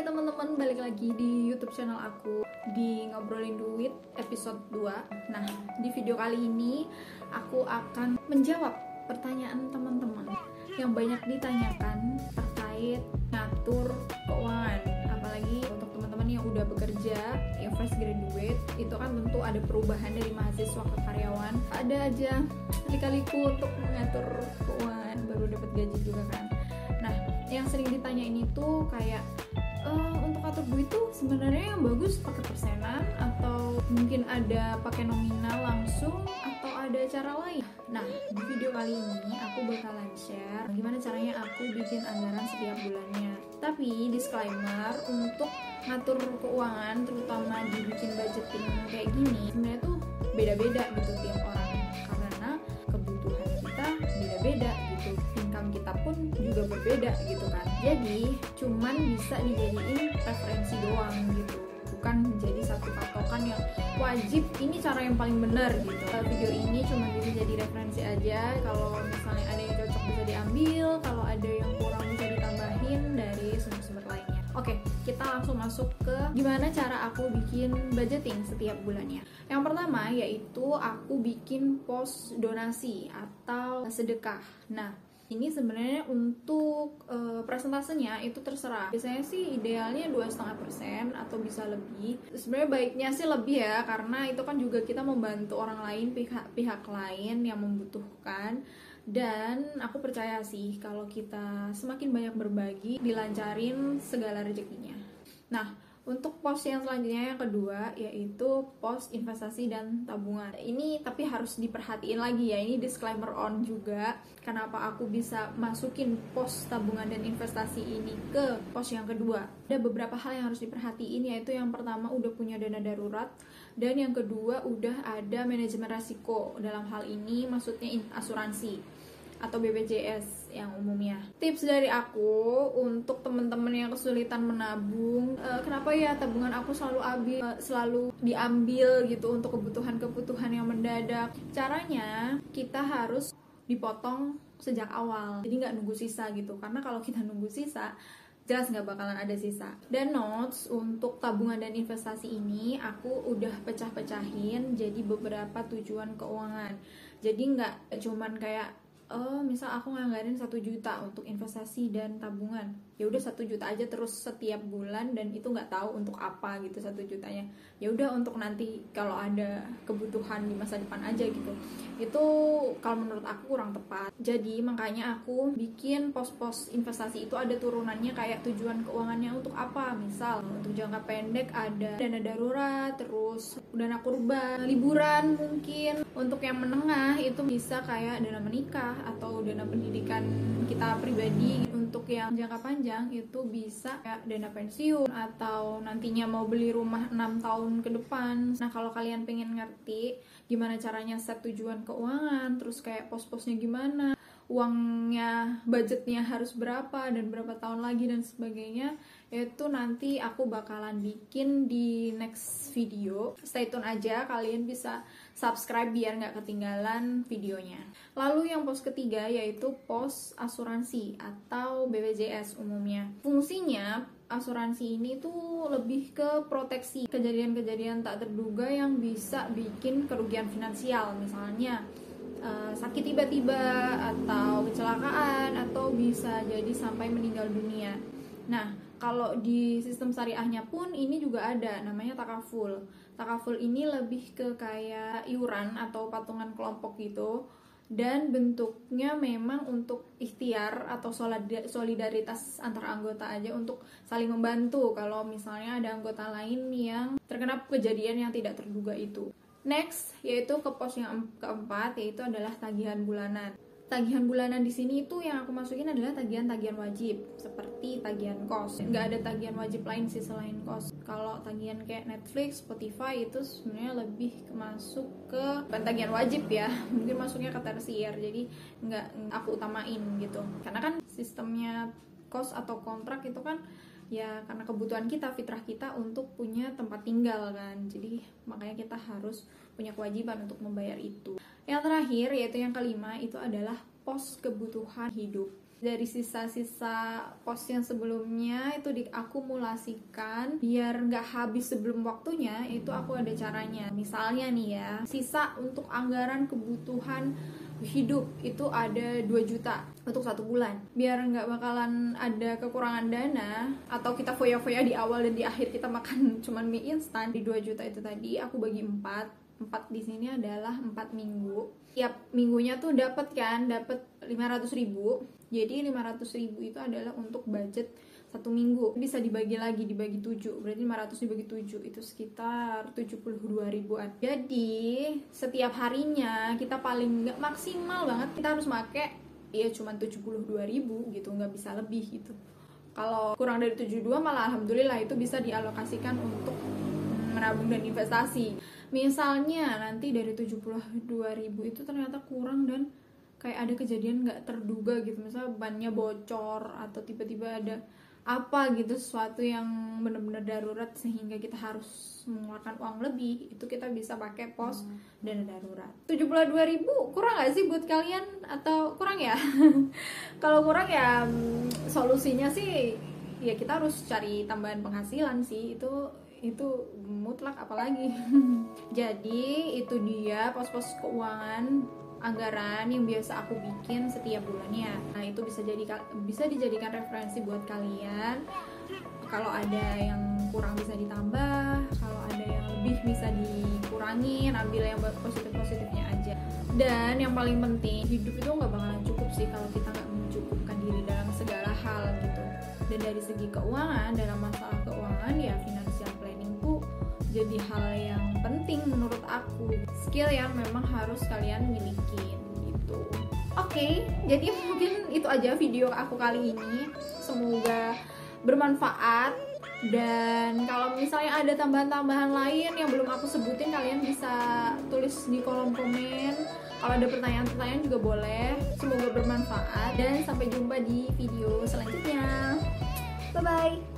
Hai teman-teman, balik lagi di YouTube channel aku di Ngobrolin Duit episode 2. Nah, di video kali ini aku akan menjawab pertanyaan teman-teman yang banyak ditanyakan terkait ngatur keuangan. Apalagi untuk teman-teman yang udah bekerja, yang fresh graduate, itu kan tentu ada perubahan dari mahasiswa ke karyawan. Ada aja lika-liku untuk mengatur keuangan, baru dapat gaji juga kan. Nah, yang sering ditanya ini tuh kayak uh, untuk atur duit tuh sebenarnya yang bagus pakai persenan atau mungkin ada pakai nominal langsung atau ada cara lain. Nah, di video kali ini aku bakalan share gimana caranya aku bikin anggaran setiap bulannya. Tapi disclaimer untuk ngatur keuangan terutama dibikin budgeting kayak gini sebenarnya tuh beda-beda gitu tiap orang karena kebutuhan kita beda-beda kita pun juga berbeda gitu kan. Jadi cuman bisa dijadiin referensi doang gitu. Bukan menjadi satu patokan yang wajib ini cara yang paling benar gitu. Video ini cuma bisa jadi referensi aja. Kalau misalnya ada yang cocok bisa diambil. Kalau ada yang kurang bisa ditambahin dari sumber-sumber lainnya. Oke kita langsung masuk ke gimana cara aku bikin budgeting setiap bulannya. Yang pertama yaitu aku bikin pos donasi atau sedekah. Nah ini sebenarnya untuk uh, presentasenya itu terserah. Biasanya sih idealnya dua setengah persen atau bisa lebih. Sebenarnya baiknya sih lebih ya karena itu kan juga kita membantu orang lain pihak pihak lain yang membutuhkan. Dan aku percaya sih kalau kita semakin banyak berbagi dilancarin segala rezekinya. Nah untuk pos yang selanjutnya yang kedua yaitu pos investasi dan tabungan. Ini tapi harus diperhatiin lagi ya. Ini disclaimer on juga kenapa aku bisa masukin pos tabungan dan investasi ini ke pos yang kedua. Ada beberapa hal yang harus diperhatiin yaitu yang pertama udah punya dana darurat dan yang kedua udah ada manajemen risiko. Dalam hal ini maksudnya asuransi atau BPJS yang umumnya. Tips dari aku untuk teman-teman yang kesulitan menabung, uh, kenapa ya tabungan aku selalu ambil, uh, selalu diambil gitu untuk kebutuhan-kebutuhan yang mendadak. Caranya kita harus dipotong sejak awal, jadi nggak nunggu sisa gitu. Karena kalau kita nunggu sisa, jelas nggak bakalan ada sisa. Dan notes untuk tabungan dan investasi ini aku udah pecah-pecahin jadi beberapa tujuan keuangan. Jadi nggak cuman kayak oh misal aku nganggarin satu juta untuk investasi dan tabungan. Ya udah satu juta aja terus setiap bulan dan itu nggak tahu untuk apa gitu satu jutanya. Ya udah untuk nanti kalau ada kebutuhan di masa depan aja gitu. Itu kalau menurut aku kurang tepat. Jadi makanya aku bikin pos-pos investasi itu ada turunannya kayak tujuan keuangannya untuk apa. Misal untuk jangka pendek ada dana darurat terus dana kurban liburan mungkin. Untuk yang menengah itu bisa kayak dana menikah atau dana pendidikan kita pribadi. Untuk yang jangka panjang itu bisa kayak dana pensiun atau nantinya mau beli rumah 6 tahun ke depan. Nah kalau kalian pengen ngerti gimana caranya set tujuan keuangan terus kayak pos-posnya gimana uangnya budgetnya harus berapa dan berapa tahun lagi dan sebagainya itu nanti aku bakalan bikin di next video. Stay tune aja kalian bisa subscribe biar nggak ketinggalan videonya. Lalu yang pos ketiga yaitu pos asuransi atau BPJS umumnya. Fungsinya asuransi ini tuh lebih ke proteksi kejadian-kejadian tak terduga yang bisa bikin kerugian finansial. Misalnya uh, sakit tiba-tiba atau kecelakaan atau bisa jadi sampai meninggal dunia. Nah, kalau di sistem syariahnya pun ini juga ada namanya takaful. Takaful ini lebih ke kayak iuran atau patungan kelompok gitu dan bentuknya memang untuk ikhtiar atau solidaritas antar anggota aja untuk saling membantu kalau misalnya ada anggota lain yang terkena kejadian yang tidak terduga itu. Next, yaitu ke pos yang keempat, yaitu adalah tagihan bulanan. Tagihan bulanan di sini itu yang aku masukin adalah tagihan-tagihan wajib, seperti tagihan kos. Nggak ada tagihan wajib lain sih selain kos. Kalau tagihan kayak Netflix, Spotify itu sebenarnya lebih masuk ke bukan tagihan wajib ya, mungkin masuknya ke tersier. Jadi nggak aku utamain gitu. Karena kan sistemnya kos atau kontrak itu kan ya karena kebutuhan kita fitrah kita untuk punya tempat tinggal kan. Jadi makanya kita harus punya kewajiban untuk membayar itu. Yang terakhir yaitu yang kelima itu adalah pos kebutuhan hidup. Dari sisa-sisa pos yang sebelumnya itu diakumulasikan biar nggak habis sebelum waktunya itu aku ada caranya. Misalnya nih ya sisa untuk anggaran kebutuhan hidup itu ada 2 juta untuk satu bulan. Biar nggak bakalan ada kekurangan dana atau kita foya-foya di awal dan di akhir kita makan cuman mie instan di 2 juta itu tadi aku bagi 4 4 di sini adalah 4 minggu. Tiap minggunya tuh dapat kan dapat 500 ribu. Jadi 500 ribu itu adalah untuk budget satu minggu. Bisa dibagi lagi dibagi 7 berarti 500 dibagi 7 itu sekitar 72 ribuan. Jadi setiap harinya kita paling nggak maksimal banget kita harus make ya cuma 72 ribu gitu nggak bisa lebih gitu. Kalau kurang dari 72 malah alhamdulillah itu bisa dialokasikan untuk menabung dan investasi. Misalnya nanti dari 72 ribu itu ternyata kurang dan kayak ada kejadian nggak terduga gitu. Misalnya bannya bocor atau tiba-tiba ada apa gitu sesuatu yang benar-benar darurat sehingga kita harus mengeluarkan uang lebih itu kita bisa pakai pos hmm. dana darurat. 72 ribu kurang gak sih buat kalian? Atau kurang ya? Kalau kurang ya mm, solusinya sih ya kita harus cari tambahan penghasilan sih. Itu itu mutlak apalagi. Jadi itu dia pos-pos keuangan anggaran yang biasa aku bikin setiap bulannya. Nah, itu bisa jadi bisa dijadikan referensi buat kalian. Kalau ada yang kurang bisa ditambah, kalau ada yang lebih bisa dikurangi, ambil yang positif-positifnya aja. Dan yang paling penting, hidup itu nggak bakalan cukup sih kalau kita nggak mencukupkan diri dalam segala hal gitu. Dan dari segi keuangan, dalam masalah keuangan ya tuh jadi hal yang penting menurut aku. Skill yang memang harus kalian miliki gitu. Oke okay, jadi mungkin itu aja video aku kali ini. Semoga bermanfaat. Dan kalau misalnya ada tambahan-tambahan lain yang belum aku sebutin kalian bisa tulis di kolom komen. Kalau ada pertanyaan-pertanyaan juga boleh. Semoga bermanfaat. Dan sampai jumpa di video selanjutnya. Bye bye